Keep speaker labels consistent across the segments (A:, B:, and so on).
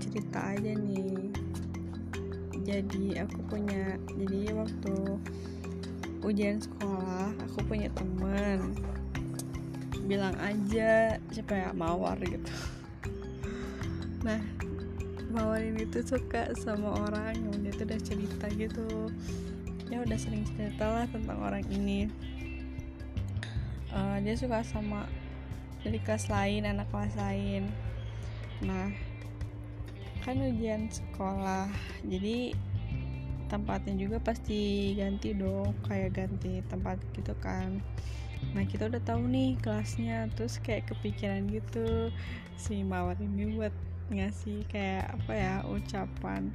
A: cerita aja nih. Jadi aku punya jadi waktu ujian sekolah aku punya temen. Bilang aja siapa ya? Mawar gitu. Nah mawar ini tuh suka sama orang yang dia tuh udah cerita gitu. Ya udah sering cerita lah tentang orang ini. Uh, dia suka sama dari kelas lain anak kelas lain. Nah kan ujian sekolah. Jadi tempatnya juga pasti ganti dong. Kayak ganti tempat gitu kan. Nah kita udah tahu nih kelasnya. Terus kayak kepikiran gitu. Si mawar ini buat ngasih kayak apa ya ucapan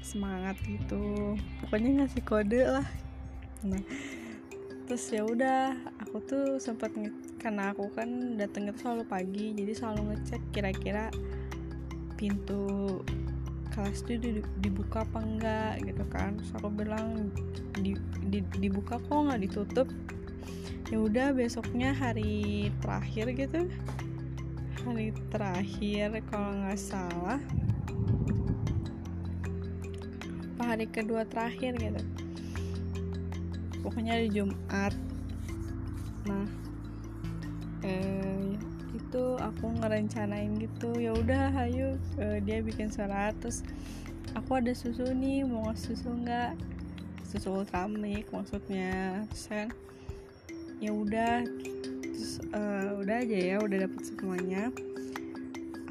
A: semangat gitu. Pokoknya ngasih kode lah. Nah terus ya udah. Aku tuh sempat karena aku kan datangnya selalu pagi. Jadi selalu ngecek kira-kira pintu kelas itu dibuka apa enggak gitu kan. Terus aku bilang di, di, dibuka kok nggak ditutup? Ya udah besoknya hari terakhir gitu. Hari terakhir kalau nggak salah. Apa hari kedua terakhir gitu. Pokoknya hari Jumat. Nah eh itu aku ngerencanain gitu ya udah ayo uh, dia bikin surat terus aku ada susu nih mau susu nggak? Susu ultramilk maksudnya terus kan ya udah terus uh, udah aja ya udah dapet semuanya.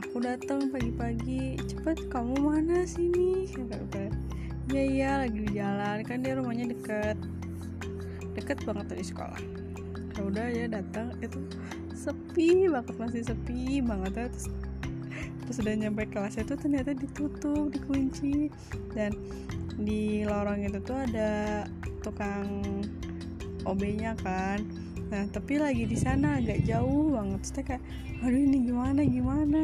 A: Aku datang pagi-pagi cepet kamu mana sini? Kata iya iya lagi di jalan kan dia rumahnya deket. Deket banget dari sekolah. Ya udah ya datang itu sepi banget masih sepi banget ya. Terus terus udah nyampe kelas itu ternyata ditutup dikunci. Dan di lorong itu tuh ada tukang OB-nya kan. Nah tapi lagi di sana agak jauh banget. Terus kayak aduh ini gimana gimana?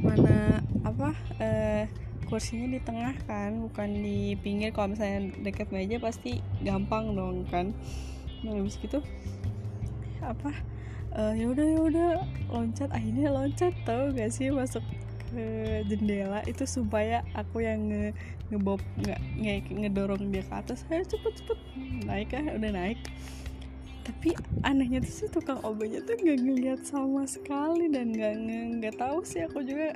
A: Mana apa eh, kursinya di tengah kan bukan di pinggir. Kalau misalnya deket meja pasti gampang dong kan. Nah habis gitu apa uh, ya udah ya udah loncat akhirnya loncat tau gak sih masuk ke jendela. Itu supaya aku yang nge ngebob nggak nge, ngedorong dia ke atas ayo cepet cepet. Naik ya udah naik. Tapi anehnya tuh sih tukang obatnya tuh nggak ngeliat sama sekali dan nggak nggak tahu sih aku juga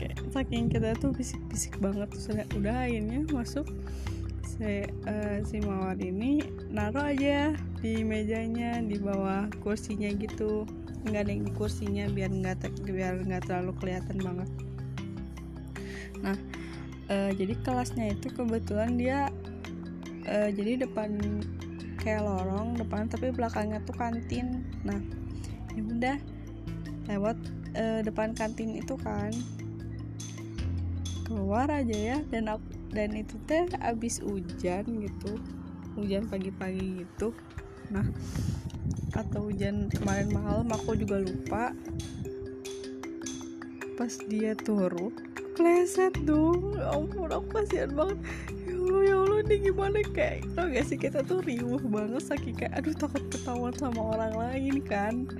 A: kayak, saking kita tuh bisik-bisik banget. Terus udah akhirnya masuk si, uh, si mawar ini naruh aja di mejanya di bawah kursinya gitu. Nggak ada yang di kursinya biar nggak biar nggak terlalu kelihatan banget. Nah uh, jadi kelasnya itu kebetulan dia uh, jadi depan kayak lorong depan tapi belakangnya tuh kantin. Nah ya udah lewat uh, depan kantin itu kan. Keluar aja ya dan dan itu teh abis hujan gitu. Hujan pagi-pagi gitu nah atau hujan kemarin malam aku juga lupa. Pas dia turun kleset dong. Ya ampun aku kasihan banget. Ya Allah ya Allah ini gimana? Kayak tau gak sih kita tuh riuh banget saking kayak aduh takut ketahuan sama orang lain kan?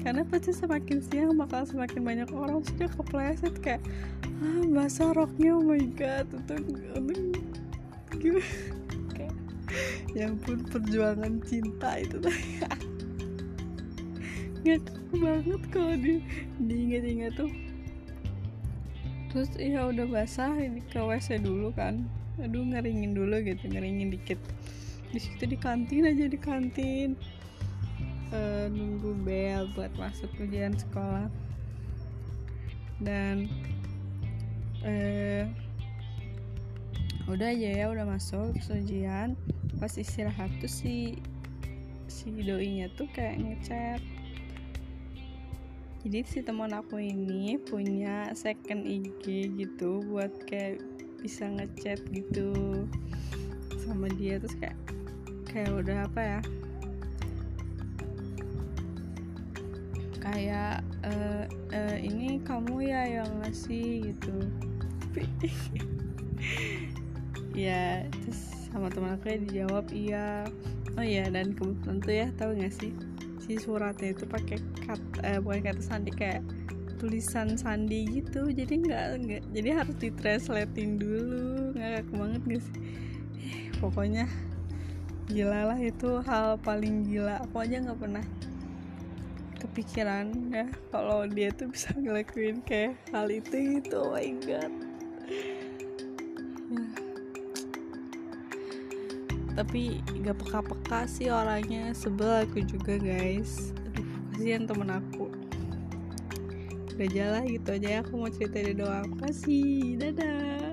A: Karena pasti semakin siang bakal semakin banyak orang sudah kepleset kayak ah basah roknya oh my god. Itu gimana ya ampun perjuangan cinta itu nggak banget kalau di diinget-inget tuh. Terus ya udah basah ini ke WC dulu kan. Aduh ngeringin dulu gitu ngeringin dikit. Di situ di kantin aja di kantin. Uh, nunggu bel buat masuk ujian sekolah. Dan uh, udah aja ya udah masuk ujian. Pas istirahat tuh si si doinya tuh kayak ngechat. Jadi si teman aku ini punya second IG gitu buat kayak bisa ngechat gitu sama dia. Terus kayak kayak udah apa ya? Kayak uh, uh, ini kamu ya yang ngasih gitu ya terus sama teman aku ya dijawab iya. Oh iya dan kebetulan tuh ya tahu nggak sih? Si suratnya itu pakai kat eh, bukan kata sandi kayak tulisan sandi gitu. Jadi nggak nggak jadi harus ditranslatein dulu. Nggak banget guys pokoknya gila lah itu hal paling gila. Aku aja nggak pernah kepikiran ya kalau dia tuh bisa ngelakuin kayak hal itu gitu. Oh my god tapi gak peka-peka sih orangnya. Sebel aku juga guys. Aduh kasihan temen aku. Udah jalan gitu aja ya. Aku mau cerita di doang. Kasih dadah